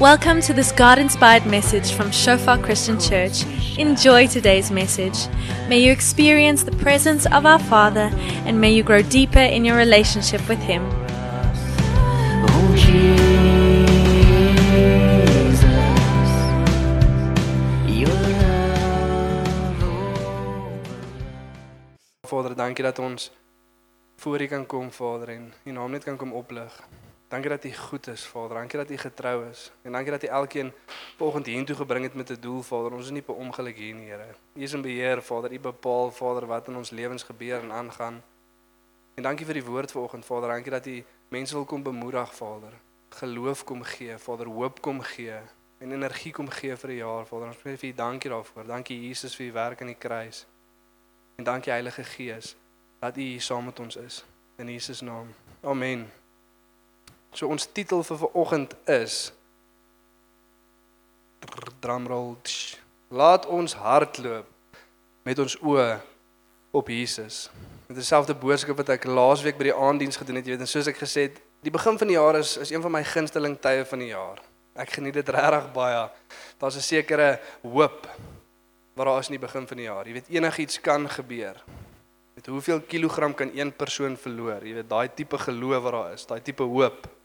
Welcome to this God inspired message from Shofar Christian Church. Enjoy today's message. May you experience the presence of our Father and may you grow deeper in your relationship with Him. Vader, dankie dat ons voor kan kom, Vader, en U naam net kan kom oplig. Dankie dat U goed is, Vader. Dankie dat U getrou is. En dankie dat U elkeen vanoggend hiertoe gebring het met 'n doel, Vader. Ons is nie per ongeluk hier nie, Here. U is in beheer, Vader. U bepaal, Vader, wat in ons lewens gebeur en aangaan. En dankie vir die woord vanoggend, Vader. Dankie dat U mense wil kom bemoedig, Vader. Geloof kom gee, Vader, hoop kom gee en energie kom gee vir die jaar, Vader. Ons sê vir U dankie daarvoor. Dankie Jesus vir U werk aan die kruis. En dankie Heilige Gees dat U hier saam met ons is in Jesus naam. Amen. So ons titel vir vanoggend is drumroll. tsch. Laat ons hardloop met ons oë op Jesus. Dit is dieselfde boodskap wat ek laasweek by die aanddiens gedoen het, jy weet, en soos ek gesê het, die begin van die jaar is is een van my gunsteling tye van die jaar. Ek geniet dit regtig baie. Daar's 'n sekere hoop wat daar is in die begin van die jaar. Jy weet enigiets kan gebeur. Met hoeveel kilogram kan een persoon verloor? Jy weet daai tipe geloof wat daar is, daai tipe hoop.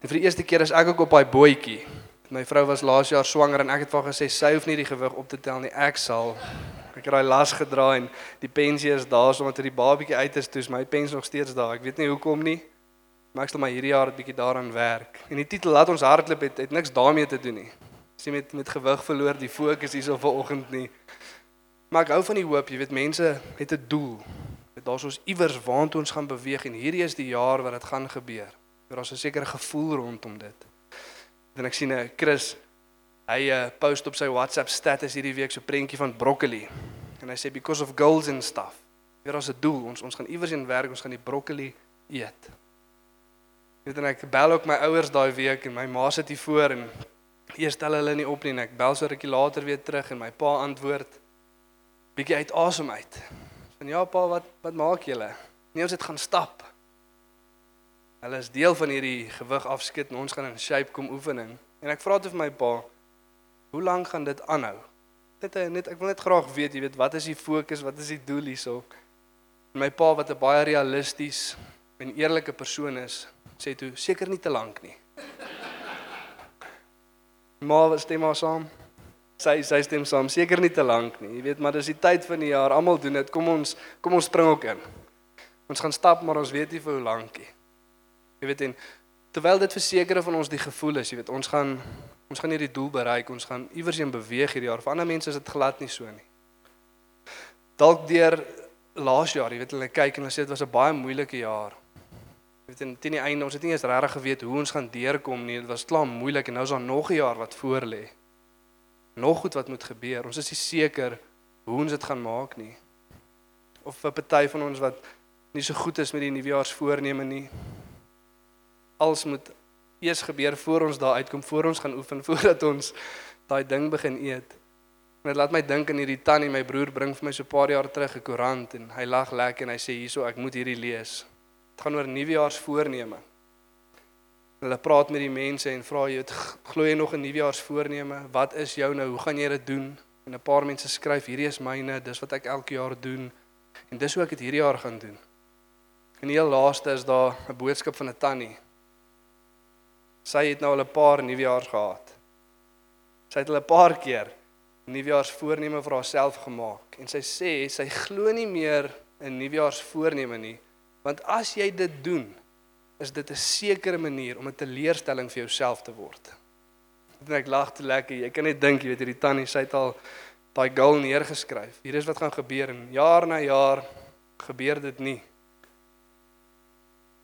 En vir die eerste keer is ek ook op daai bootjie. My vrou was laas jaar swanger en ek het vir haar gesê sy hoef nie die gewig op te tel nie, ek sal. Ek het daai las gedra en die pensie is daar sodat die babatjie uit is, toe is my pens nog steeds daar. Ek weet nie hoekom nie. Maar ek sal maar hierdie jaar 'n bietjie daaraan werk. En die titel laat ons hardloop het, het niks daarmee te doen nie. Sien met met gewig verloor die fokus hierso vanoggend nie. Maar ek hou van die hoop, jy weet mense het 'n doel. Daar's ons iewers waartoe ons gaan beweeg en hierdie is die jaar wat dit gaan gebeur. Daar's 'n sekere gevoel rondom dit. En ek sien 'n Chris hy uh, post op sy WhatsApp status hierdie week so 'n prentjie van broccoli. En hy sê because of goals and stuff. Hier is 'n doel. Ons ons gaan iewers in werk, ons gaan die broccoli eet. Weet en ek bel ook my ouers daai week en my ma sit hier voor en eers tel hulle nie op nie en ek bel so rukkie later weer terug en my pa antwoord bietjie uit asem uit. Van ja pa, wat wat maak julle? Nee, ons het gaan stap. Hulle is deel van hierdie gewig afskud en ons gaan in shape kom oefening. En ek vra toe vir my pa, hoe lank gaan dit aanhou? Dit net ek wil net graag weet, jy weet, wat is die fokus, wat is die doel hierso? My pa wat 'n baie realisties en eerlike persoon is, sê toe seker nie te lank nie. Maar stem maar saam. Sy sy stem saam, seker nie te lank nie. Jy weet, maar dis die tyd van die jaar. Almal doen dit. Kom ons kom ons spring ook in. Ons gaan stap, maar ons weet nie vir hoe lank nie. Jy weet en terwyl dit versekerde van ons die gevoel is, jy weet, ons gaan ons gaan hierdie doel bereik. Ons gaan iewers heen beweeg hierdie jaar. Vir ander mense is dit glad nie so nie. Dalk deur laas jaar, jy weet, hulle kyk en hulle sê dit was 'n baie moeilike jaar. Jy weet en teen die einde ons het nie eens regtig geweet hoe ons gaan deurkom nie. Dit was klaar moeilik en nou is daar nog 'n jaar wat voor lê. Nog goed wat moet gebeur. Ons is nie seker hoe ons dit gaan maak nie. Of vir party van ons wat nie so goed is met die nuwejaarsvoorneme nie. Alles moet eers gebeur voor ons daar uitkom, voor ons gaan oefen, voordat ons daai ding begin eet. En dit laat my dink aan hierdie tannie, my broer bring vir my so 'n paar jaar terug 'n koerant en hy lag lekker en hy sê hierso ek moet hierdie lees. Dit gaan oor nuwejaarsvoorneme. Hulle praat met die mense en vra jy, glo jy nog in nuwejaarsvoorneme? Wat is jou nou? Hoe gaan jy dit doen? En 'n paar mense skryf, hierdie is myne, dis wat ek elke jaar doen. En dis hoe ek dit hierdie jaar gaan doen. En die heel laaste is daar 'n boodskap van 'n tannie. Sy het nou al 'n paar nuwejaars gehad. Sy het al 'n paar keer nuwejaarsvoorneme vir haarself gemaak en sy sê sy glo nie meer in nuwejaarsvoorneme nie, want as jy dit doen, is dit 'n sekere manier om 'n teleurstelling vir jouself te word. En ek lag te lekker. Jy kan net dink, jy weet hierdie tannie, sy het al daai goal neergeskryf. Hier is wat gaan gebeur en jaar na jaar gebeur dit nie.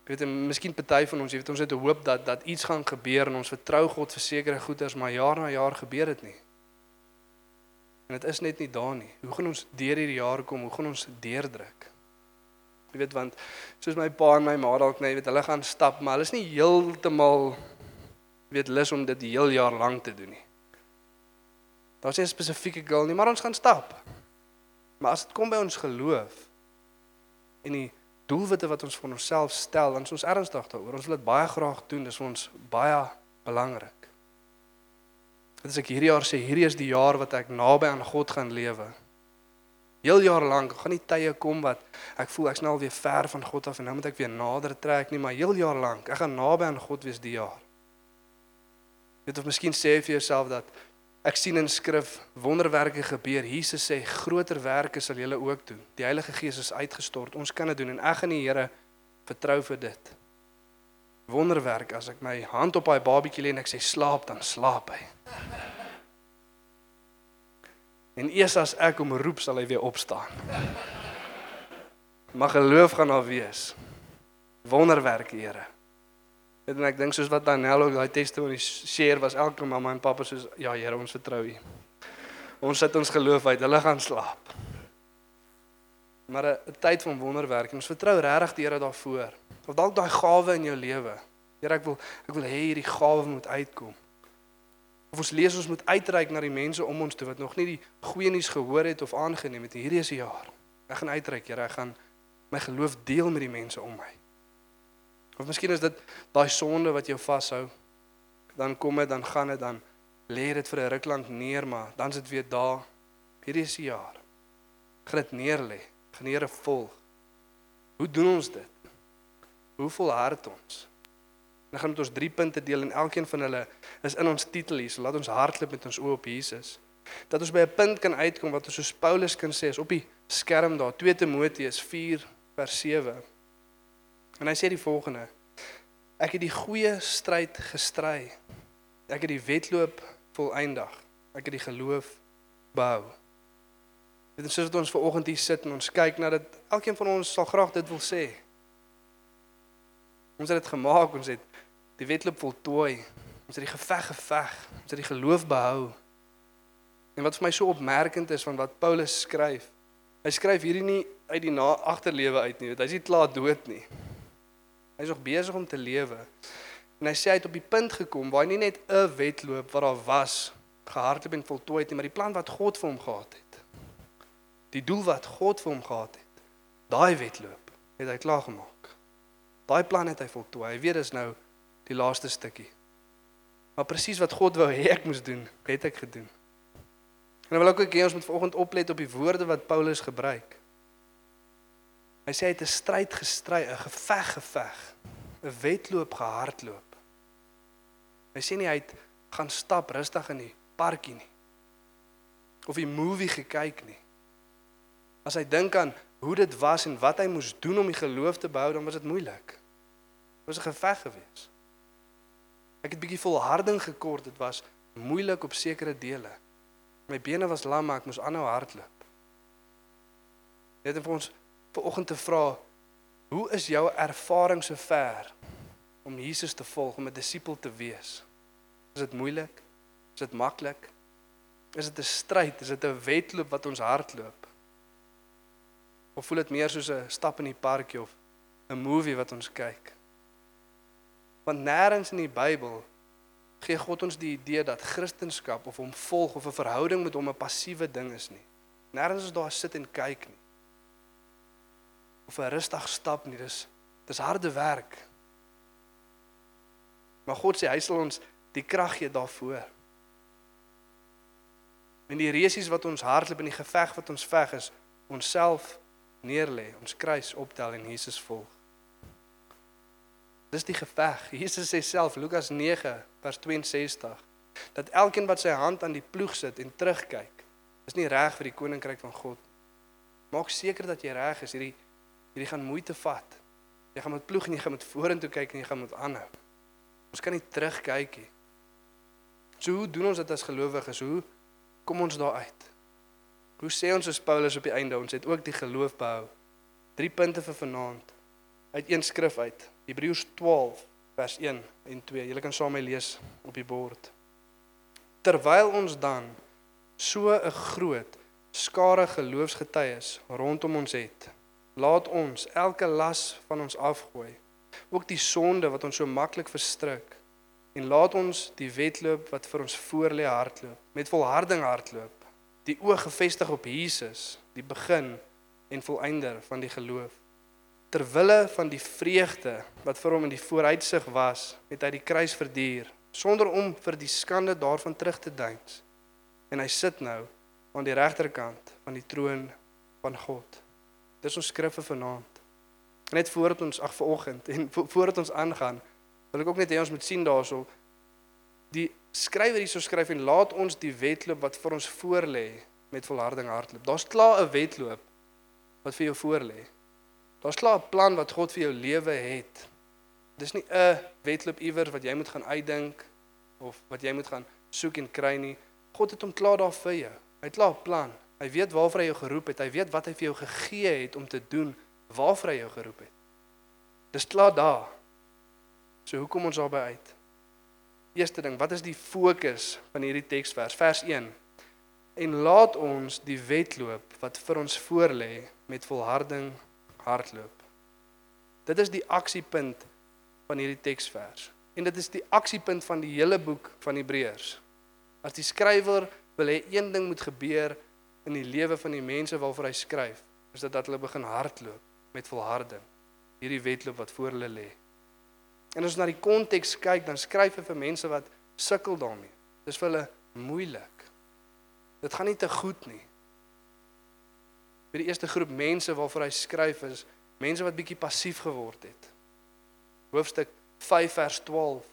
Ek weet en miskien party van ons, jy weet ons het 'n hoop dat dat iets gaan gebeur en ons vertrou God vir sekere goeders, maar jaar na jaar gebeur dit nie. En dit is net nie daar nie. Hoe gaan ons deur hierdie jaar kom? Hoe gaan ons deurdruk? Jy weet want soos my pa en my ma dalk net, jy weet hulle gaan stap, maar hulle is nie heeltemal weet lus om dit die heel jaar lank te doen nie. Daar's 'n spesifieke goal nie, maar ons gaan stap. Maar as dit kom by ons geloof en die doelwitte wat ons vir onsself stel, is ons ernstig daaroor. Ons wil dit baie graag doen, dis ons baie belangrik. Dit is ek hierdie jaar sê hierdie is die jaar wat ek naby aan God gaan lewe. Heel jaar lank gaan nie tye kom wat ek voel ek's nou al weer ver van God af en nou moet ek weer nader trek nie, maar heel jaar lank ek gaan naby aan God wees die jaar. Net of miskien sê jy vir jouself dat ek sien in skrif wonderwerke gebeur. Jesus sê groter werke sal julle ook doen. Die Heilige Gees is uitgestort. Ons kan dit doen en ek gaan die Here vertrou vir dit. Wonderwerk as ek my hand op daai babatjie lê en ek sê slaap dan slaap hy. En eers as ek hom roep sal hy weer opstaan. Mag geloof gaan daar wees. Wonderwerk, Here. En ek dink soos wat Daniel ook daai testimony share was elke mamma en pappa soos ja Here ons vertrou U. Ons sit ons geloof uit, hulle gaan slaap. Maar 'n tyd van wonderwerk en ons vertrou regtig die Here daarvoor. Of dalk daai gawe in jou lewe. Here ek wil ek wil hê hierdie gawe moet uitkom. Of ons lees ons moet uitreik na die mense om ons toe wat nog nie die goeie nuus gehoor het of aangeneem het. Hierdie is die jaar. Ek gaan uitreik, Here. Ek gaan my geloof deel met die mense om my. Of miskien is dit daai sonde wat jou vashou. Dan kom dit, dan gaan dit, dan lê dit vir 'n ruk lank neer, maar dan is dit weer daar. Hierdie is die jaar. Dit neer lê. Here volg. Hoe doen ons dit? Hoe volhard ons? Dan gaan met ons drie punte deel en elkeen van hulle is in ons titel hier. So laat ons hardloop met ons oë op Jesus. Dat ons by 'n punt kan uitkom wat ons soos Paulus kan sê is op die skerm daar 2 Timoteus 4 vers 7. En hy sê die volgende: Ek het die goeie stryd gestry. Ek het die wedloop volëindig. Ek het die geloof behou. Dit is soos wat ons ver oggend hier sit en ons kyk na dit. Elkeen van ons sal graag dit wil sê. Ons het dit gemaak, ons het die wedloop voltooi. Ons het die geveg geveg. Ons het die geloof behou. En wat vir my so opmerkend is van wat Paulus skryf. Hy skryf hierdie nie uit die na agterlewe uit nie. Hy's nie klaar dood nie. Hy's nog besig om te lewe. En hy sê hy het op die punt gekom waar hy nie net 'n wedloop wat daar was gehardloop en voltooi het nie, maar die plan wat God vir hom gehad het. Die doel wat God vir hom gehad het. Daai wedloop het hy klaar gemaak. Daai plan het hy voltooi. Hy weet dis nou die laaste stukkie. Maar presies wat God wou hê ek moes doen, het ek gedoen. En dan wil ek ook hê ons moet vanoggend oplet op die woorde wat Paulus gebruik. Hy sê hy het 'n stryd gestry, 'n geveg geveg, 'n wedloop gehardloop. Hy sê nie hy het gaan stap rustig in die parkie nie. Of 'n movie gekyk nie. As hy dink aan hoe dit was en wat hy moes doen om die geloof te behou, dan was dit moeilik. Dit was 'n geveg geweest. Ek het bietjie volharding gekort. Dit was moeilik op sekere dele. My bene was lam, maar ek moes aanhou hardloop. Net om vir ons vanoggend te vra, hoe is jou ervaring so ver om Jesus te volg, om 'n disipel te wees? Is dit moeilik? Is dit maklik? Is dit 'n stryd? Is dit 'n wedloop wat ons hardloop? Of voel dit meer soos 'n stap in die parkie of 'n movie wat ons kyk? Want nêrens in die Bybel gee God ons die idee dat Christendom of hom volg of 'n verhouding met hom 'n passiewe ding is nie. Nêrens is daar sit en kyk nie. Of 'n rustig stap nie. Dis dis harde werk. Maar God sê hy sal ons die krag gee daarvoor. En die resies wat ons hardloop in die geveg wat ons veg is onsself neerlê, ons kruis optel en Jesus volg. Dis die geveg. Jesus sê self Lukas 9 vers 62 dat elkeen wat sy hand aan die ploeg sit en terugkyk, is nie reg vir die koninkryk van God. Maak seker dat jy reg is. Hierdie hierdie gaan moeite vat. Jy gaan met ploeg en jy gaan met vorentoe kyk en jy gaan met aanhou. Ons kan nie terugkyk nie. So hoe doen ons dit as gelowiges? Hoe kom ons daar uit? Hoe sê ons as Paulus op die einde ons het ook die geloof behou? Drie punte vir vanaand uit een skrif uit. Hebreërs 12 vers 1 en 2. Julle kan saam my lees op die bord. Terwyl ons dan so 'n groot skare geloofsgetuies rondom ons het, laat ons elke las van ons afgooi, ook die sonde wat ons so maklik verstrik, en laat ons die wedloop wat vir ons voorlê hardloop, met volharding hardloop, die oog gefestig op Jesus, die begin en volëinder van die geloof ter wille van die vreugde wat vir hom in die vooruitsig was, het hy die kruis verduur sonder om vir die skande daarvan terug te deins. En hy sit nou aan die regterkant van die troon van God. Dis ons skrif vir vanaand. Net voordat ons ag vanoggend en vo- voordat ons aangaan, wil ek ook net hê ons moet sien daarso die skrywer hierso skryf en laat ons die wedloop wat vir ons voorlê met volharding hardloop. Daar's klaar 'n wedloop wat vir jou voorlê. Daar's klaar 'n plan wat God vir jou lewe het. Dis nie 'n wedloop iewers wat jy moet gaan uitdink of wat jy moet gaan soek en kry nie. God het hom klaar daar vir jou. Hy het klaar 'n plan. Hy weet waarvoor hy jou geroep het. Hy weet wat hy vir jou gegee het om te doen waarvoor hy jou geroep het. Dis klaar daar. So hoekom ons daarby uit? Eerste ding, wat is die fokus van hierdie teksvers? Vers 1. En laat ons die wedloop wat vir ons voorlê met volharding hardloop. Dit is die aksiepunt van hierdie teksvers. En dit is die aksiepunt van die hele boek van Hebreërs. As die skrywer wil hê een ding moet gebeur in die lewe van die mense waarvoor hy skryf, is dit dat hulle begin hardloop met volharding. Hierdie wedloop wat voor hulle lê. En as ons na die konteks kyk, dan skryf hy vir mense wat sukkel daarmee. Dis vir hulle moeilik. Dit gaan nie te goed nie. Vir die eerste groep mense waarvoor hy skryf is mense wat bietjie passief geword het. Hoofstuk 5 vers 12.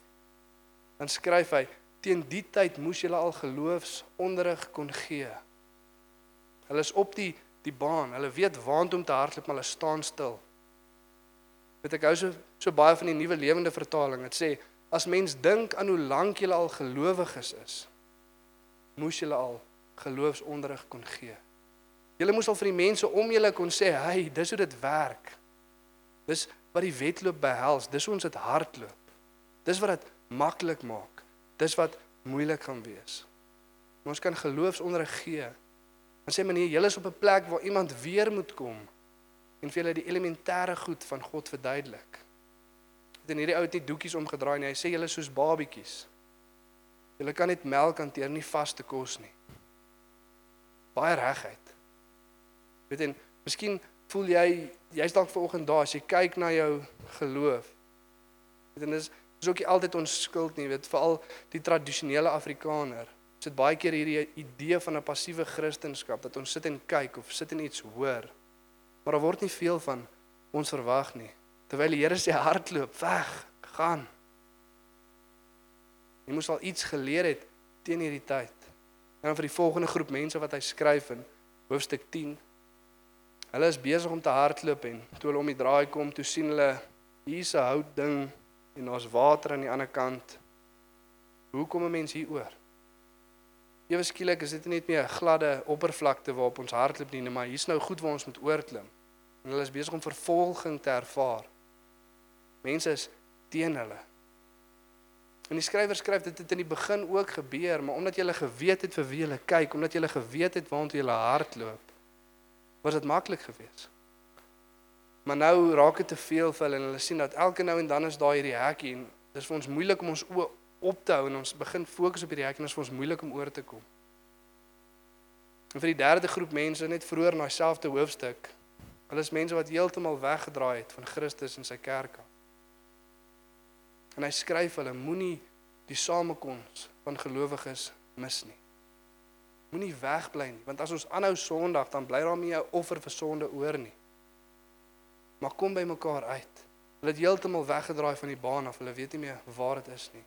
Dan skryf hy: "Teen die tyd moes julle al geloofsonderrig kon gee." Hulle is op die die baan. Hulle weet waantoe om te hardloop, maar hulle staan stil. Weet ek hou so so baie van die nuwe lewende vertaling. Dit sê as mens dink aan hoe lank jy al gelowiges is, moes jy al geloofsonderrig kon gee. Jy moes al vir die mense om julle kon sê, "Hey, dis hoe dit werk." Dis wat die wedloop behels. Dis hoe ons dit hardloop. Dis wat dit maklik maak. Dis wat moeilik gaan wees. Maar ons kan geloofsonderrig gee. Dan sê meneer, julle is op 'n plek waar iemand weer moet kom en vir julle die elementêre goed van God verduidelik. Het in hierdie ou het nie doekies omgedraai nie. Hy sê julle is soos babietjies. Julle kan net melk hanteer, nie vaste kos nie. Baie regheid. Weet en miskien voel jy jy's dalk vanoggend daar as jy kyk na jou geloof. Weet en dis dis ook nie altyd ons skuld nie, weet veral die tradisionele Afrikaner. Het baie keer hierdie idee van 'n passiewe Christendom dat ons sit en kyk of sit en iets hoor. Maar daar word nie veel van ons verwag nie. Terwyl die Here sê hardloop, weg, gaan. Jy moes al iets geleer het teen hierdie tyd. En dan vir die volgende groep mense wat hy skryf in hoofstuk 10. Hulle is besig om te hardloop en toe hulle om die draai kom, toe sien hulle hier's 'n hout ding en daar's water aan die ander kant. Hoe kom 'n mens hier oor? Ewe skielik is dit nie net meer 'n gladde oppervlakte waarop ons hardloop nie, maar hier's nou goed waar ons moet oorklim. En hulle is besig om vervolging te ervaar. Mense is teen hulle. En die skrywer skryf dit het in die begin ook gebeur, maar omdat jy hulle geweet het vir wie hulle kyk, omdat jy hulle geweet het waantoe jy hardloop, was dit maklik geweest. Maar nou raak dit te veel vir hulle en hulle sien dat elke nou en dan is daar hierdie hekkie en dis vir ons moeilik om ons oë op te hou en ons begin fokus op hierdie hekkie en dit is vir ons moeilik om oor te kom. En vir die derde groep mense net vroeër in daai selfde hoofstuk, hulle is mense wat heeltemal weggedraai het van Christus en sy kerk af. En hy skryf hulle moenie die samekoms van gelowiges mis nie. Moenie wegbly nie, want as ons aanhou Sondag dan bly daar nie 'n offer vir sonde oor nie. Maar kom by mekaar uit. Hulle het heeltemal weggedraai van die baan af. Hulle weet nie meer waar dit is nie.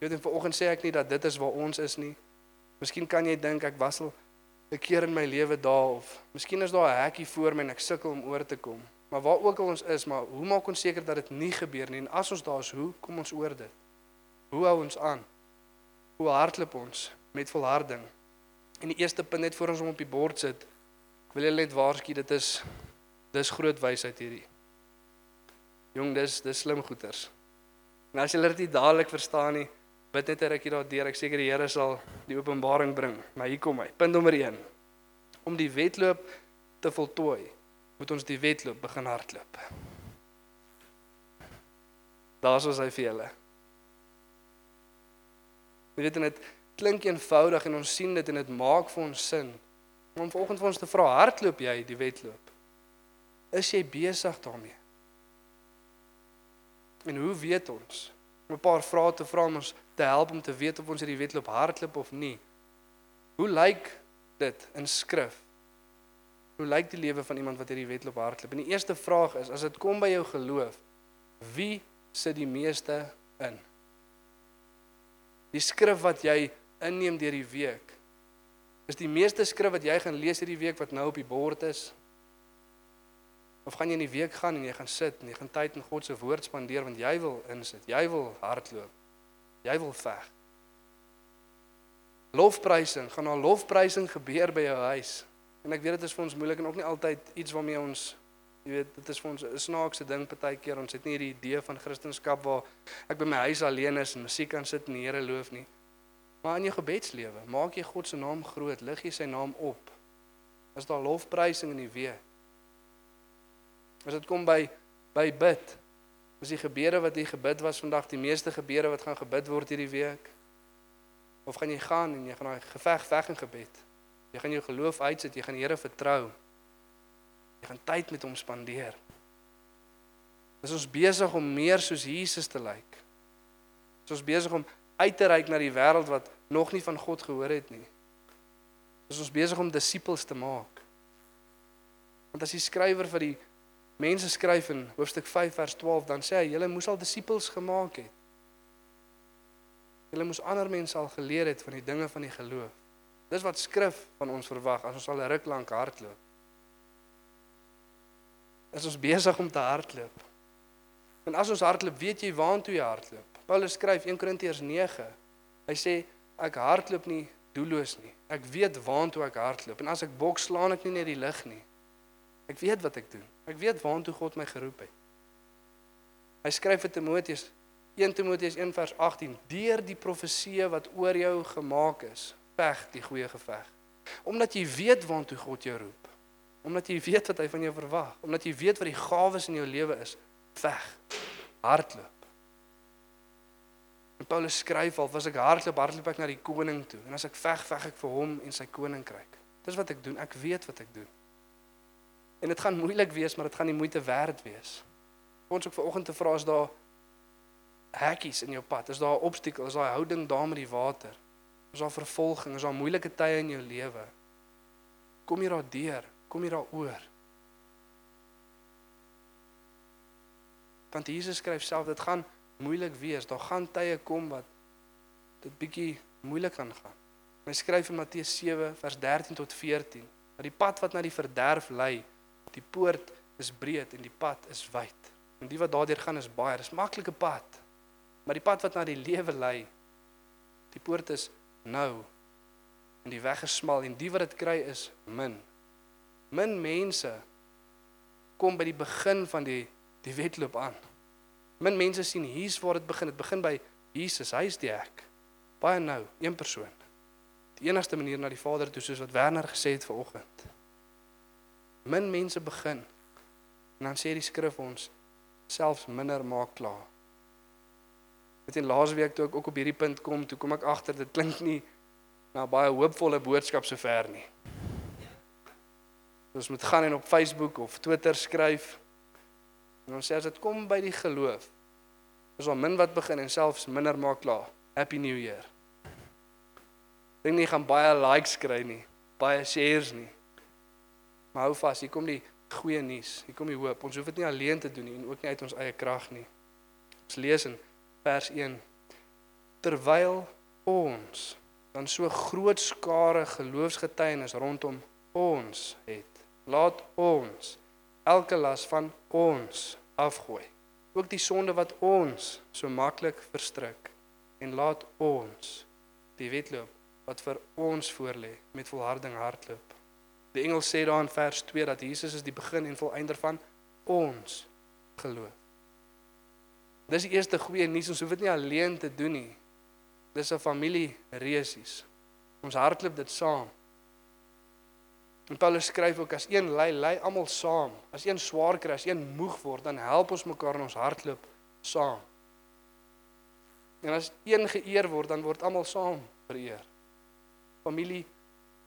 Jy weet en vanoggend sê ek nie dat dit is waar ons is nie. Miskien kan jy dink ek was al 'n keer in my lewe daar of miskien is daar 'n hekkie voor my en ek sukkel om oor te kom. Maar waar ook al ons is, maar hoe maak ons seker dat dit nie gebeur nie? En as ons daar is, hoe kom ons oor dit? Hoe hou ons aan? Hoe hardloop ons met volharding? En die eerste punt net voor ons om op die bord sit, ek wil julle net waarsku, dit is dis groot wysheid hierdie. Jong, dis dis slim goeters. En as julle dit nie dadelik verstaan nie, bid net 'n rukkie daardeur. Ek seker die Here sal die openbaring bring. Maar hier kom hy. Punt nommer 1. Om die wedloop te voltooi, moet ons die wedloop begin hardloop. Daar's ons hy vir julle. Jy weet dit klink eenvoudig en ons sien dit en dit maak vir ons sin. Om vanoggend vir ons te vra, hardloop jy die wedloop? Is jy besig daarmee? En hoe weet ons Om 'n paar vrae te vra om ons te help om te weet of ons hierdie wedloop hardloop of nie. Hoe lyk dit in skrif? Hoe lyk die lewe van iemand wat hierdie wedloop hardloop? En die eerste vraag is, as dit kom by jou geloof, wie sit die meeste in? Die skrif wat jy inneem deur die week. Is die meeste skrif wat jy gaan lees hierdie week wat nou op die bord is? Of gaan jy in die week gaan en jy gaan sit en jy gaan tyd in God se woord spandeer want jy wil insit. Jy wil hardloop. Jy wil veg. Lofprysing, gaan daar lofprysing gebeur by jou huis. En ek weet dit is vir ons moeilik en ook nie altyd iets waarmee ons jy weet dit is vir ons 'n snaakse ding partykeer. Ons het nie hierdie idee van Christendom waar ek by my huis alleen is en musiek kan sit en die Here loof nie. Maar in jou gebedslewe, maak jy God se naam groot, lig jy sy naam op. Is daar lofprysing in die week? As dit kom by by bid, is die gebede wat jy gebid was vandag die meeste gebede wat gaan gebid word hierdie week? Of gaan jy gaan en jy gaan daai geveg veg in gebed? Jy gaan jou geloof uitsit, jy gaan die Here vertrou. Jy gaan tyd met hom spandeer. Is ons besig om meer soos Jesus te lyk? Is ons besig om uit te reik na die wêreld wat nog nie van God gehoor het nie? Is ons besig om disippels te maak? Want as die skrywer vir die mense skryf in hoofstuk 5 vers 12, dan sê hy: "Julle moes al disippels gemaak het. Julle moes ander mense al geleer het van die dinge van die geloof." Dis wat skrif van ons verwag as ons al 'n ruk lank hardloop. Is ons besig om te hardloop? En as ons hardloop, weet jy waantoe jy hardloop? Paulus skryf 1 Korintiërs 9. Hy sê ek hardloop nie doelloos nie. Ek weet waantoe ek hardloop en as ek boks slaan ek nie net die lig nie. Ek weet wat ek doen. Ek weet waantoe God my geroep het. Hy skryf vir Timoteus 1 Timoteus 1 vers 18: Deur die profeseë wat oor jou gemaak is, veg die goeie geveg. Omdat jy weet waantoe God jou roep. Omdat jy weet wat hy van jou verwag, omdat jy weet wat die gawes in jou lewe is, veg. Hardloop. En Paulus skryf al, as ek hardloop, hardloop ek na die koning toe en as ek veg, veg ek vir hom en sy koninkryk. Dis wat ek doen. Ek weet wat ek doen. En dit gaan moeilik wees, maar dit gaan die moeite werd wees. Ons ook vanoggend te vra as daar hekkies in jou pad, is daar 'n obstakel, is daar 'n houding daar met die water? Is daar vervolging, is daar moeilike tye in jou lewe? Kom jy daardeur? Kom jy daaroor? Want Jesus skryf self dit gaan moeilik wees. Daar gaan tye kom wat dit bietjie moeilik gaan gaan. Hy skryf in Matteus 7 vers 13 tot 14 dat die pad wat na die verderf lei, die poort is breed en die pad is wyd. En die wat daardeur gaan is baie, dis maklike pad. Maar die pad wat na die lewe lei, die poort is nou en die weg is smal en die wat dit kry is min. Min mense kom by die begin van die die wedloop aan. Min mense sien hier's waar dit begin. Dit begin by Jesus. Hy is die hek. Baie nou, een persoon. Die enigste manier na die Vader toe soos wat Werner gesê het vanoggend. Min mense begin. En dan sê die skrif ons selfs minder maak klaar. Dit in laasweek toe ek ook op hierdie punt kom, toe kom ek agter dit klink nie na baie hoopvolle boodskap sover nie. Ons moet gaan en op Facebook of Twitter skryf En ons sê as dit kom by die geloof, is daar min wat begin en selfs minder maak klaar. Happy New Year. Dink nie gaan baie likes kry nie, baie shares nie. Maar hou vas, hier kom die goeie nuus. Hier kom die hoop. Ons hoef dit nie alleen te doen nie en ook nie uit ons eie krag nie. Ons lees in vers 1. Terwyl ons dan so groot skare geloofsgetuienis rondom ons het, laat ons elke las van ons afgooi. Ook die sonde wat ons so maklik verstrik en laat ons die wedloop wat vir ons voorlê met volharding hardloop. Die engel sê daar in vers 2 dat Jesus is die begin en volëinder van ons geloof. Dis die eerste goeie nuus, ons hoef dit nie alleen te doen nie. Dis 'n familie reusies. Ons hardloop dit saam. En Paulus skryf ook as een lei, lei almal saam. As een swaar kry, as een moeg word, dan help ons mekaar in ons hardloop saam. En as een geëer word, dan word almal saam vereer. Familie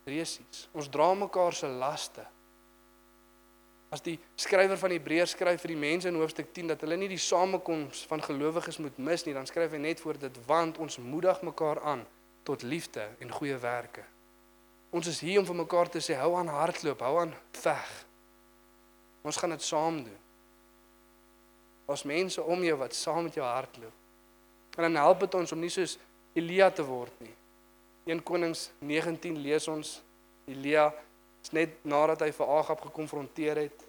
resies. Ons dra mekaar se laste. as die skrywer van Hebreërs skryf vir die mense in hoofstuk 10 dat hulle nie die samekoms van gelowiges moet mis nie, dan skryf hy net voor dit want ons moedig mekaar aan tot liefde en goeie werke. Ons is hier om vir mekaar te sê hou aan hardloop, hou aan veg. Ons gaan dit saam doen. Ons mense om jou wat saam met jou hardloop. En dan help dit ons om nie soos Elia te word nie. 1 Konings 19 lees ons Elia is net nadat hy vir Agab gekonfronteer het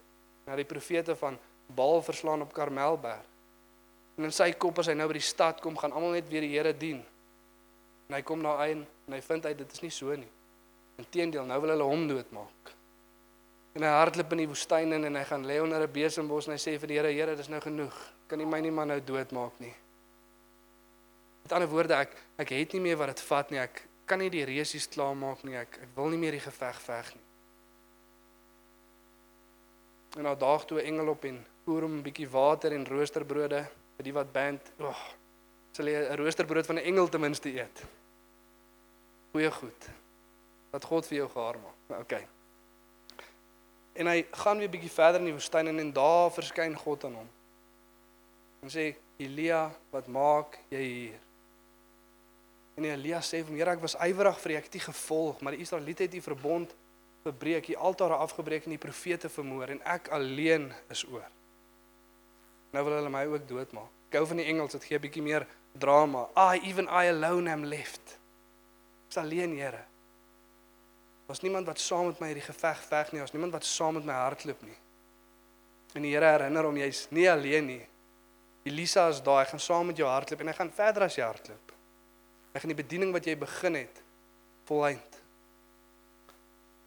na die profete van Baal verslaan op Karmelberg. En in sy kop as hy nou by die stad kom, gaan almal net weer die Here dien. En hy kom daar een en hy vind uit dit is nie so nie. Inteendeel, nou wil hulle hom doodmaak. En hy hardloop in die woestyn in en hy gaan lê onder 'n besembos en hy sê vir die Here, Here, dis nou genoeg. Kan nie my nie maar nou doodmaak nie. Met ander woorde, ek ek het nie meer wat dit vat nie. Ek kan nie die resies klaarmaak nie. Ek ek wil nie meer die geveg veg nie. En nou daag toe 'n engel op en voer hom 'n bietjie water en roosterbrode vir die wat band. Oh, sal jy 'n roosterbrood van 'n engel ten minste eet? Goeie goed. Wat God vir jou gehaar maak. OK. En hy gaan weer bietjie verder in die woestyn en en daar verskyn God aan hom. En sê Elia, wat maak jy hier? En Elia sê vir hom: "Here, ek was ywerig vir U, ek het U gevolg, maar die Israeliete het U verbond verbreek, die altare afgebreek en die profete vermoor en ek alleen is oor. Nou wil hulle my ook doodmaak. Ek hou van die Engels, dit gee 'n bietjie meer drama. I even I alone am left. Ek's alleen, Here. Daar's niemand wat saam met my hierdie geveg veg nie. Daar's niemand wat saam met my hardloop nie. En die Here herinner hom jy's nie alleen nie. Elisa is daar, hy gaan saam met jou hardloop en hy gaan verder as jy hardloop. Hy gaan die bediening wat jy begin het volëind.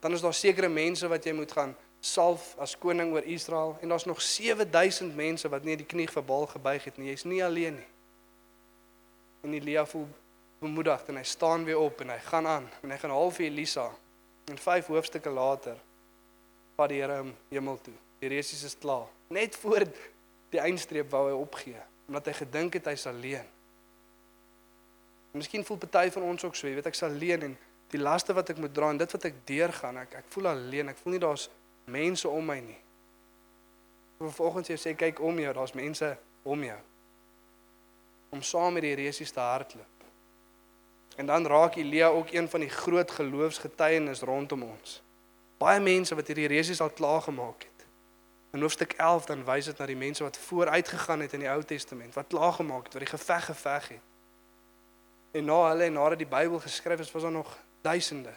Dan is daar sekere mense wat jy moet gaan salf as koning oor Israel en daar's nog 7000 mense wat nie die knie vir Baal gebuig het nie. Jy's nie alleen nie. En Elia voel bemoedig en hy staan weer op en hy gaan aan en hy gaan haal vir Elisa En 5 hoofstukke later vat die Here hom hemel toe. Die resies is klaar. Net voor die eindstreep wou hy opgee omdat hy gedink het hy's alleen. Miskien voel party van ons ook so, jy weet ek's alleen en die laste wat ek moet dra en dit wat ek deurgaan, ek ek voel alleen. Ek voel nie daar's mense om my nie. Vervolgens jy sê kyk om jou, daar's mense om jou. Om saam met die resies te hardloop. En dan raak Elia ook een van die groot geloofsgetuienis rondom ons. Baie mense wat hierdie resies al klaar gemaak het. In hoofstuk 11 dan wys dit na die mense wat vooruit gegaan het in die Ou Testament, wat klaar gemaak het, wat die geveg geveg het. En na hulle en nadat die Bybel geskryf is, was daar nog duisende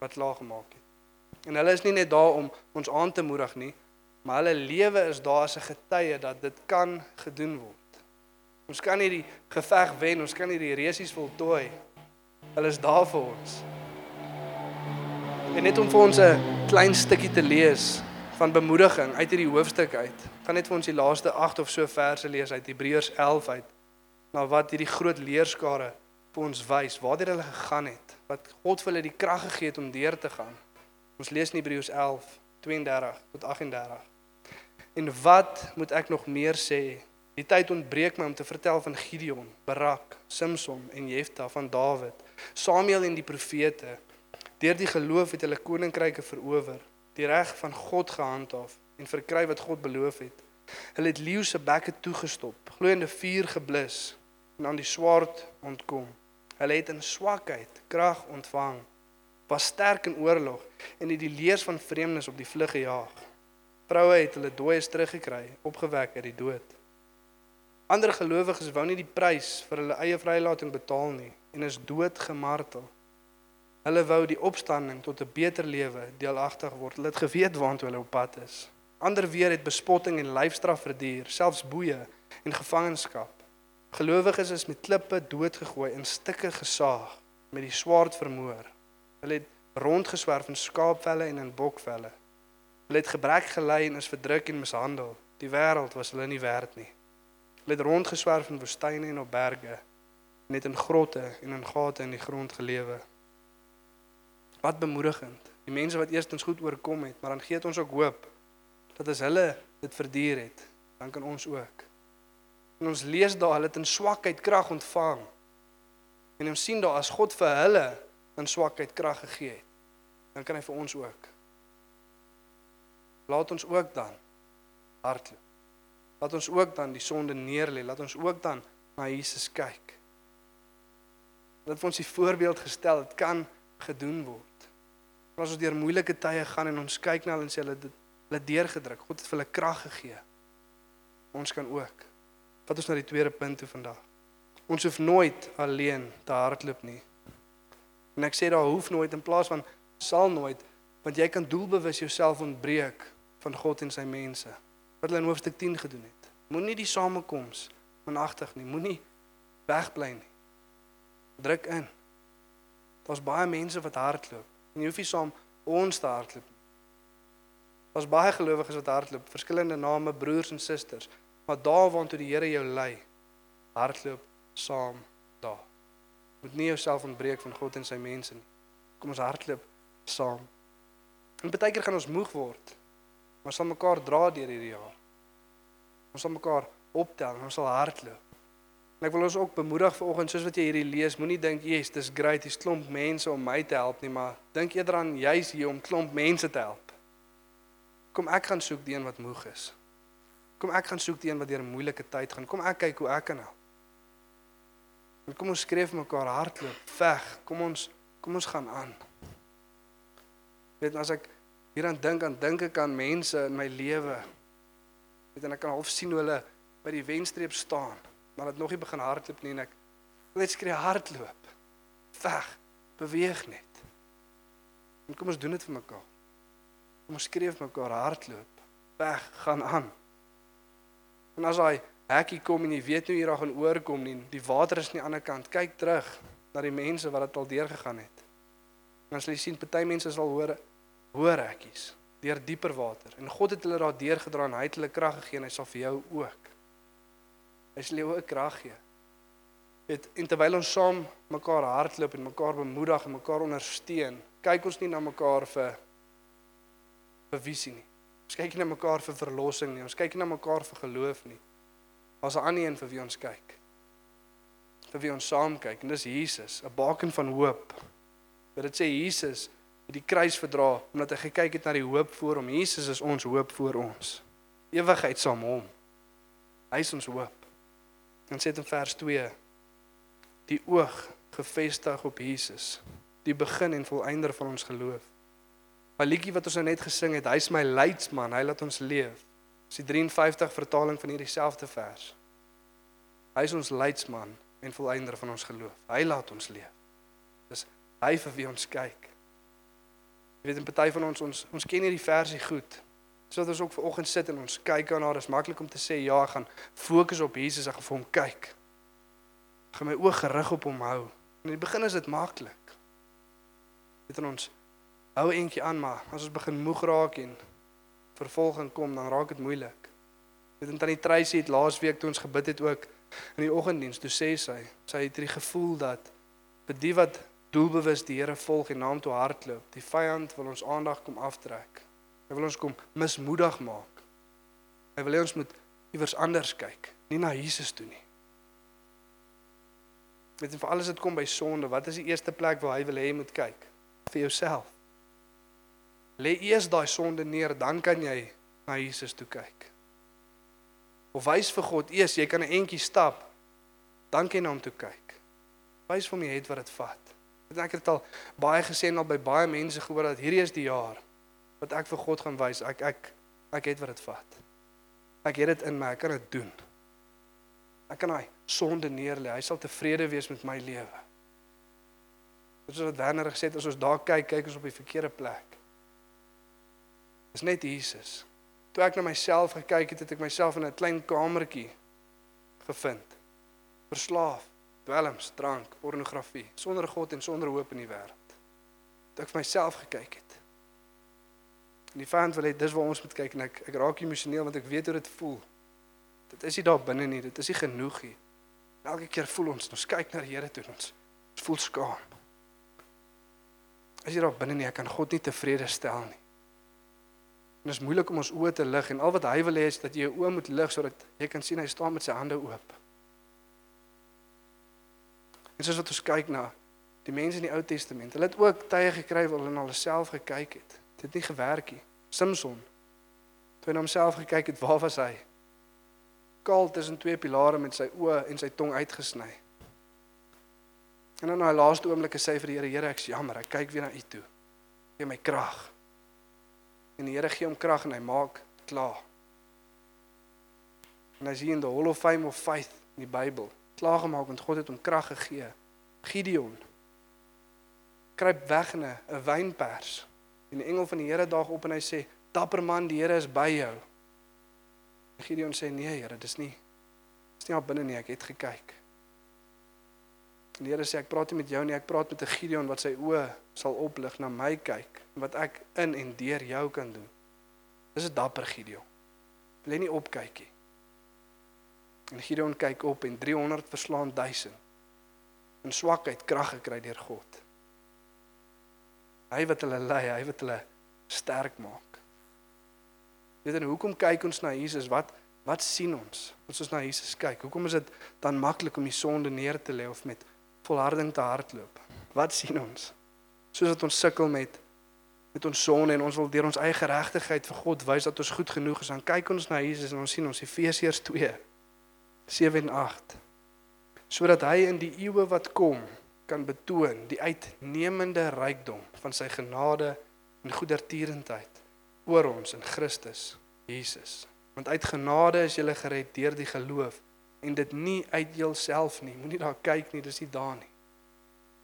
wat klaar gemaak het. En hulle is nie net daar om ons aan te moedig nie, maar hulle lewe is daar as 'n getuie dat dit kan gedoen word. Ons kan nie die geveg wen, ons kan nie die resies voltooi Hulle is daar vir ons. En net om vir ons 'n klein stukkie te lees van bemoediging uit hierdie hoofstuk uit. Gaan net vir ons die laaste 8 of so verse lees uit Hebreërs 11 uit. Na wat hierdie groot leerskare vir ons wys, waartoe hulle gegaan het, wat God vir hulle die krag gegee het om deur te gaan. Ons lees in Hebreërs 11 32 tot 38. En wat moet ek nog meer sê? Die tyd ontbreek my om te vertel van Gideon, Barak, Samson en Jefta van Dawid, Samuel en die profete. Deur die geloof het hulle koninkryke verower, die reg van God gehandhaaf en verkry wat God beloof het. Hulle het leeu se bekke toegestop, gloeiende vuur geblus en aan die swaard ontkom. Hulle het in swakheid krag ontvang, was sterk in oorlog en het die leers van vreemdes op die vlug gejaag. Vroue het hulle dooies teruggekry, opgewek uit die dood. Ander gelowiges wou nie die prys vir hulle eie vrylating betaal nie en is dood gemartel. Hulle wou die opstanding tot 'n beter lewe deelagtig word. Hulle het geweet waantoe hulle op pad is. Ander weer het bespotting en lyfstraf verduur, selfs boeye en gevangenskap. Gelowiges is met klippe doodgegooi en stukke gesaag, met die swaard vermoor. Hulle het rondgeswerf in skaapvelle en in bokvelle. Hulle het gebrek gely en is verdruk en mishandel. Die wêreld was hulle nie werd nie. Hulle het rondgeswerf in woestyne en op berge, net in grotte en in gate in die grond gelewe. Wat bemoedigend. Die mense wat eerstens goed oorkom het, maar dan gee dit ons ook hoop dat as hulle dit verduur het, dan kan ons ook. En ons lees daar hulle het in swakheid krag ontvang. En ons sien daar as God vir hulle in swakheid krag gegee het, dan kan hy vir ons ook. laat ons ook dan hardloop. Laat ons ook dan die sonde neerlê, laat ons ook dan na Jesus kyk. Dat ons die voorbeeld gestel, dit kan gedoen word. As ons deur moeilike tye gaan en ons kyk na hulle en sê hulle dit hulle deurgedruk. God het vir hulle krag gegee. Ons kan ook. Vat ons na die tweede punt toe vandag. Ons hoef nooit alleen te hardloop nie. En ek sê daar hoef nooit in plaas van sal nooit, want jy kan doelbewus jouself ontbreek van God en sy mense. Wat hulle in hoofstuk 10 gedoen het. Moenie die samekoms managtig nie. Moenie wegbly nie. Druk in. Daar's baie mense wat hardloop. En jy hoef nie saam ons te hardloop nie. Daar's baie gelowiges wat hardloop, verskillende name, broers en susters, maar daar waartoe die Here jou lei, hardloop saam daar. Moet nie jouself ontbreek van God en sy mense nie. Kom ons hardloop saam. En baie keer gaan ons moeg word. Maar sal mekaar dra deur hierdie jaar. Ons sal mekaar optel ons sal hardloop. En ek wil ons ook bemoedig vanoggend soos wat jy hierdie lees, moenie dink, "Jesus, dis great, dis klomp mense om my te help nie," maar dink eerder aan jy's hier om klomp mense te help. Kom ek gaan soek die een wat moeg is. Kom ek gaan soek die een wat deur 'n moeilike tyd gaan. Kom ek kyk hoe ek kan help. En kom ons skryf mekaar hardloop, veg. Kom ons kom ons gaan aan. Weet as ek hieraan dink aan dink ek aan mense in my lewe. Weet en ek kan half sien hoe hulle by die wenstreep staan, maar dit nog nie begin hardloop nie en ek net skree hardloop. Veg, beweeg net. En kom ons doen dit vir mekaar. Kom ons skree vir mekaar hardloop. Veg, gaan aan. En as hy hekkie kom en jy weet nie hoe jy daar gaan oorkom nie, die water is aan die ander kant. Kyk terug na die mense wat dit al deurgegaan het. En as jy sien party mense sal hoor hoor hekkies deur dieper water en God het hulle daar deurgedra en hy het hulle krag gegee en hy sal vir jou ook. Hy sal jou ook krag gee. Dit en terwyl ons saam mekaar hardloop en mekaar bemoedig en mekaar ondersteun, kyk ons nie na mekaar vir vir visie nie. Ons kyk nie na mekaar vir verlossing nie. Ons kyk nie na mekaar vir geloof nie. Daar's 'n ander een vir wie ons kyk. Vir wie ons saam kyk en dis Jesus, 'n baken van hoop. Wat dit sê Jesus het die kruis verdra omdat hy gekyk het na die hoop voor hom. Jesus is ons hoop voor ons. Ewigheid saam hom. Hy is ons hoop. En sê dit in vers 2 die oog gefestig op Jesus, die begin en volëinder van ons geloof. 'n liedjie wat ons nou net gesing het, hy's my leidsman, hy laat ons leef. Dis die 53 vertaling van hierdie selfde vers. Hy is ons leidsman en volëinder van ons geloof. Hy laat ons leef. Dis hy vir wie ons kyk. Jy weet 'n party van ons ons ons ken hierdie versie goed. Sodat ons ook vanoggend sit en ons kyk aan haar, is maklik om te sê ja, ek gaan fokus op Jesus, ek gaan vir hom kyk. Ek gaan my oë gerig op hom hou. In die begin is dit maklik. Weet ons hou eentjie aan maar as ons begin moeg raak en vervolging kom dan raak dit moeilik. Dit het tannie Tracy het laasweek toe ons gebid het ook in die oggenddiens toe sê sy sy het hierdie gevoel dat vir die wat doelbewus die Here volg en naam toe hardloop, die vyand wil ons aandag kom aftrek. Hy wil ons kom mismoedig maak. Hy wil hê ons moet iewers anders kyk, nie na Jesus toe nie. Met en vir alles wat kom by sonde, wat is die eerste plek waar hy wil hê jy moet kyk? Vir jouself. Lê eers daai sonde neer, dan kan jy na Jesus toe kyk. Of wys vir God eers, jy kan 'n entjie stap, dan kan jy na hom toe kyk. Wys vir my het wat dit vat. Ek het al baie gesê en al by baie mense gehoor dat hierdie is die jaar wat ek vir God gaan wys. Ek ek ek het wat dit vat. Ek het dit in my, ek kan dit doen. Ek kan hy sonde neerlê. Hy sal tevrede wees met my lewe. Dit is wat Werner gesê het, as ons daar kyk, kyk ons op die verkeerde plek. Dis net Jesus. Toe ek na myself gekyk het, het ek myself in 'n klein kamertjie gevind. Verslaaf, dwelms, drank, pornografie, sonder God en sonder hoop in die wêreld. Toe ek vir myself gekyk het. En die vyand wil hê dis waar ons moet kyk en ek ek raak emosioneel want ek weet hoe dit voel. Dit is nie daar binne nie, dit is nie genoeg nie. Elke keer voel ons ons kyk na die Here toe ons ons voel skaam. As jy daar binne nie, ek kan God nie tevrede stel nie. En dit is moeilik om ons oë te lig en al wat hy wil hê is dat jy jou oë moet lig sodat jy kan sien hy staan met sy hande oop. En soos wat ons kyk na die mense in die Ou Testament, hulle het ook tye gekry waar hulle na hulle self gekyk het. Dit het nie gewerk nie. Samson Toe hy na homself gekyk het, waar was hy? Kaal tussen twee pilare met sy oë en sy tong uitgesny. En dan in daai laaste oomblik sê hy vir die Here, Here, ek's jammer, ek kyk weer na U toe. Gee my krag. En die Here gee hom krag en hy maak klaar. En as jy in the Hall of Fame of Faith in die Bybel klaar gemaak want God het hom krag gegee. Gideon kruip weg in 'n wynpers. En die engel van die Here daag op en hy sê: "Dapper man, die Here is by jou." En Gideon sê: "Nee, Here, dis nie dis nie daar binne nie, ek het gekyk." En die Here sê: "Ek praat nie met jou nie, ek praat met 'n Gideon wat sy oë sal oplig na my kyk en wat ek in en deur jou kan doen." Dis 'n dapper Gideon. Bly nie opkyk nie. En Gideon kyk op en 300 verslaan 1000. In swakheid krag gekry deur God. Hy wat hulle lei, hy wat hulle sterk maak. Weet jy hoekom kyk ons na Jesus? Wat wat sien ons as ons na Jesus kyk? Hoekom is dit dan maklik om die sonde neer te lê of met volharding te hardloop? Wat sien ons? Soos dat ons sukkel met met ons sonde en ons wil deur ons eie geregtigheid vir God wys dat ons goed genoeg is. Dan kyk ons na Jesus en ons sien ons Efesiërs 2 7 en 8 sodat hy in die eeue wat kom kan betoon die uitnemende rykdom van sy genade en goedertierendheid oor ons in Christus Jesus. Want uit genade is jy gered deur die geloof en dit nie uit jouself nie. Moenie daar kyk nie, dis nie daar nie.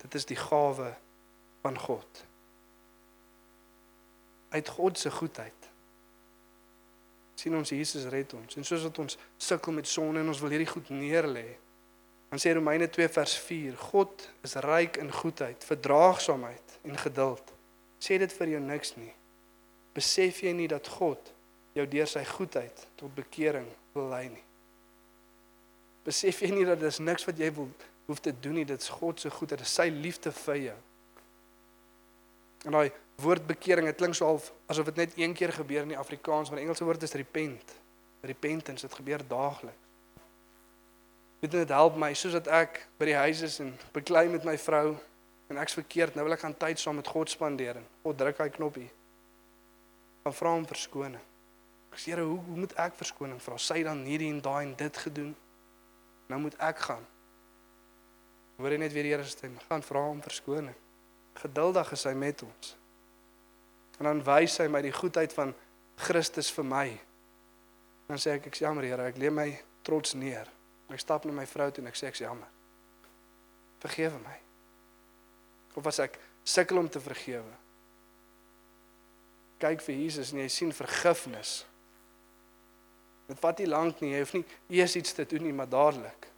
Dit is die gawe van God. Uit God se goedheid sien ons Jesus red ons. En soos wat ons sukkel met sonde en ons wil hierdie goed neerlê, dan sê Romeine 2 vers 4, God is ryk in goedheid, verdraagsaamheid en geduld. Sê dit vir jou niks nie. Besef jy nie dat God jou deur sy goedheid tot bekering wil lei nie? Besef jy nie dat dis niks wat jy wil hoef te doen nie, dit is God se goedheid, dit is sy liefde vir jou. En daai woord bekering, dit klink so half asof dit net een keer gebeur in die Afrikaans, maar die Engelse woord is repent. Repentance, dit gebeur daagliks. Weet dit help my soos dat ek by die huis is en beklei met my vrou en ek's verkeerd, nou wil ek gaan tyd saam met God spandeer en God druk hy knoppie. Dan vra hom verskoning. Ek sê, Here, hoe, hoe moet ek verskoning vra? Sy dan hierdie en daai en dit gedoen. Nou moet ek gaan. Hoor jy net weer die Here se stem? Gaan vra hom verskoning. Geduldig is hy met ons. En dan wys hy my die goedheid van Christus vir my. Dan sê ek ek's jammer Here, ek lê my trots neer. Ek stap na my vrou toe en ek sê ek's jammer. Vergewe my. Of as ek sukkel om te vergewe. Kyk vir Jesus en jy sien vergifnis. Dit vat nie lank nie, jy hoef nie eers iets te doen nie, maar dadelik.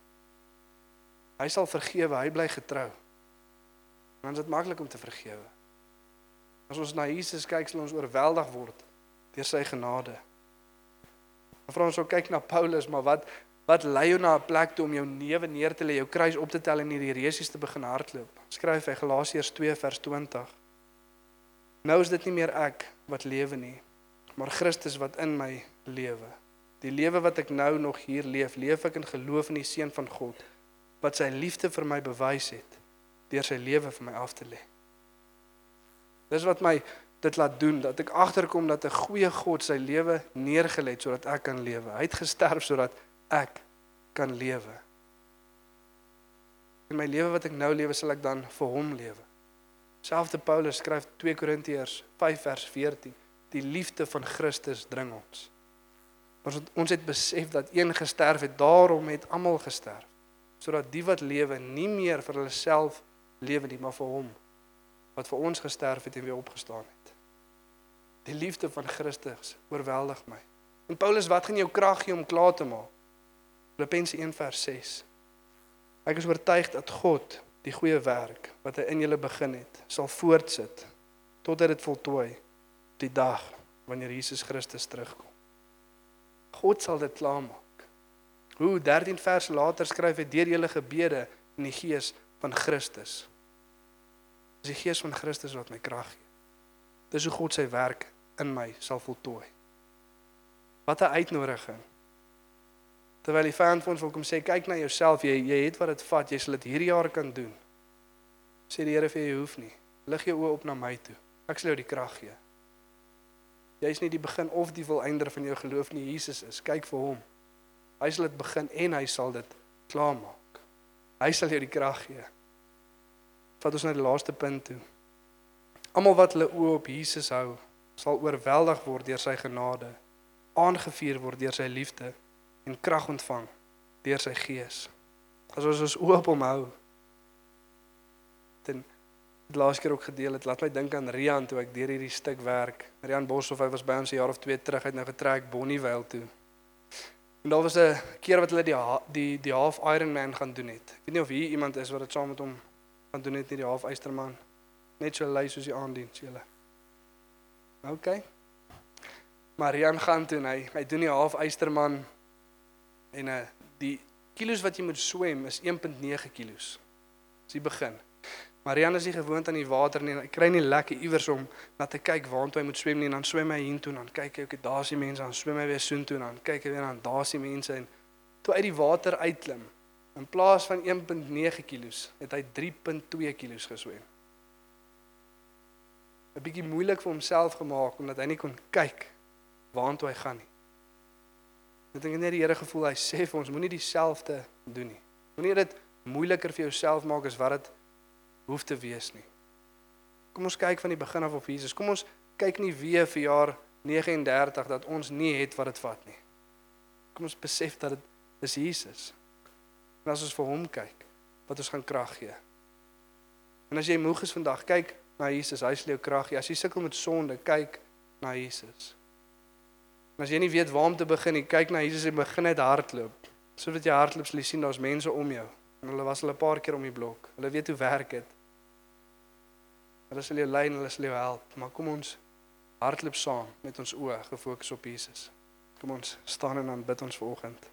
Hy sal vergewe, hy bly getrou. Dan is dit maklik om te vergewe. As ons na Jesus kyk, sal ons oorweldig word deur sy genade. Maar vra ons ook kyk na Paulus, maar wat wat lei jou na 'n plek toe om jou newe neer te lê, jou kruis op te tel en hierdie resies te begin hardloop? Skryf hy Galasiërs 2 vers 20. Nou is dit nie meer ek wat lewe nie, maar Christus wat in my lewe. Die lewe wat ek nou nog hier leef, leef ek in geloof in die seun van God wat sy liefde vir my bewys het deur sy lewe vir my af te lê. Dis wat my dit laat doen dat ek agterkom dat 'n goeie God sy lewe neergelê het sodat ek kan lewe. Hy het gesterf sodat ek kan lewe. In my lewe wat ek nou lewe, sal ek dan vir hom lewe. Selfde Paulus skryf 2 Korintiërs 5 vers 14: Die liefde van Christus dring ons. Ons ons het besef dat een gesterf het, daarom het almal gesterf, sodat die wat lewe nie meer vir hulle self lewe nie, maar vir hom wat vir ons gesterf het en weer opgestaan het. Die liefde van Christus oorweldig my. En Paulus, wat gaan jou krag gee om klaar te maak? Filippense 1 vers 6. Ek is oortuig dat God die goeie werk wat hy in julle begin het, sal voortsit totdat dit voltooi die dag wanneer Jesus Christus terugkom. God sal dit klaarmaak. Hoe 13 vers later skryf hy deur julle gebede in die gees van Christus. Dis die gees van Christus wat my krag gee. Dis hoe God sy werk in my sal voltooi. Wat 'n uitnodiging. Terwyl die vyand vir ons wil kom sê kyk na jouself, jy jy het wat dit vat, jy sal dit hierdie jaar kan doen. Sê die Here vir jou, jy hoef nie. Lig jou oë op na my toe. Ek sal jou die krag gee. Jy's nie die begin of die volëinder van jou geloof nie. Jesus is. Kyk vir hom. Hy sal dit begin en hy sal dit klaarmaak. Hy sal jou die krag gee. Vat ons na die laaste punt toe. Almal wat hulle oë op Jesus hou, sal oorweldig word deur sy genade, aangevuur word deur sy liefde en krag ontvang deur sy gees. As ons ons oë op hom hou, dan laas keer ook gedeel het, laat my dink aan Rian toe ek deur hierdie stuk werk. Rian Boshoff, hy was by ons 'n jaar of 2 terug uit nou getrek Bonnievale toe. En daar was 'n keer wat hulle die die die half Ironman gaan doen het. Ek weet nie of hier iemand is wat dit saam met hom gaan doen het nie, die half Eysterman. Net so lui soos die aandiens julle. OK. Marian gaan toe en hy hy doen die half Eysterman en uh die kilos wat jy moet swem is 1.9 kilos. Dis die begin. Marian is nie gewoond aan die water nie. Hy kry nie lekker iewers om na te kyk waartoe hy moet swem nie. Dan swem hy hiertoe en dan kyk hy ook daar's die mense, dan swem hy weer soontoe en dan kyk hy weer dan daar's die mense en toe uit die water uitklim in plaas van 1.9 kilos het hy 3.2 kilos geswem. 'n Bietjie moeilik vir homself gemaak omdat hy nie kon kyk waartoe hy gaan nie. Ek dink net die Here gevoel hy sê vir ons moenie dieselfde doen nie. Moenie dit moeiliker vir jouself maak as wat dit hoef te wees nie. Kom ons kyk van die begin af op Jesus. Kom ons kyk nie weer vir jaar 39 dat ons nie het wat dit vat nie. Kom ons besef dat dit is Jesus. En as ons vir hom kyk, wat ons gaan krag gee. En as jy moeg is vandag, kyk na Jesus, hy sal jou krag gee. As jy sukkel met sonde, kyk na Jesus. En as jy nie weet waar om te begin nie, kyk na Jesus en begin net hardloop. Sodat jy hardloop sal jy sien daar's mense om jou. En hulle was al 'n paar keer om die blok. Hulle weet hoe werk dit. Hulle sal jou lei en hulle sal jou help, maar kom ons hardloop saam met ons oë gefokus op Jesus. Kom ons staan en dan bid ons vanoggend.